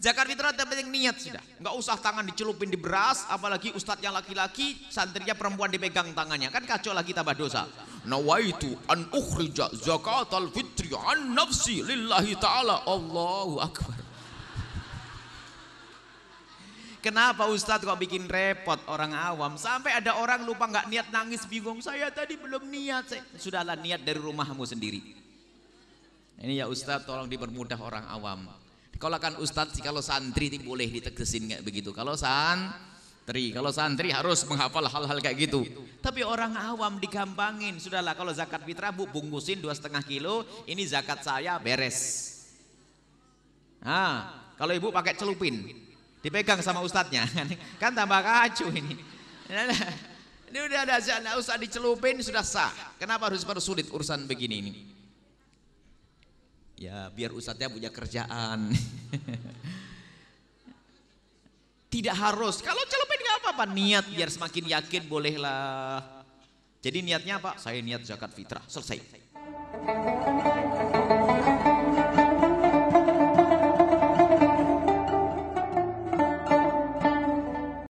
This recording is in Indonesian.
niat sudah. Nggak usah tangan dicelupin di beras, apalagi ustadz yang laki-laki, santrinya perempuan dipegang tangannya. Kan kacau lagi tambah dosa. Nawaitu an ukhrija zakatal fitri an nafsi lillahi ta'ala. Allahu Akbar. Kenapa Ustadz kok bikin repot orang awam? Sampai ada orang lupa nggak niat nangis bingung. Saya tadi belum niat. Saya, Sudahlah niat dari rumahmu sendiri. Ini ya Ustadz tolong dipermudah orang awam. Kalau kan Ustadz kalau santri itu boleh ditegesin kayak begitu. Kalau santri, kalau santri harus menghafal hal-hal kayak gitu. Tapi orang awam digampangin. Sudahlah kalau zakat fitrah bu bungkusin dua setengah kilo. Ini zakat saya beres. Nah, kalau ibu pakai celupin, dipegang sama ustadznya, kan tambah kacau ini. Ini udah ada usah dicelupin sudah sah. Kenapa harus sulit urusan begini ini? Ya biar ustadznya punya kerjaan. Tidak harus. Kalau celupin nggak apa-apa. Niat biar semakin yakin bolehlah. Jadi niatnya apa? Saya niat zakat fitrah. Selesai.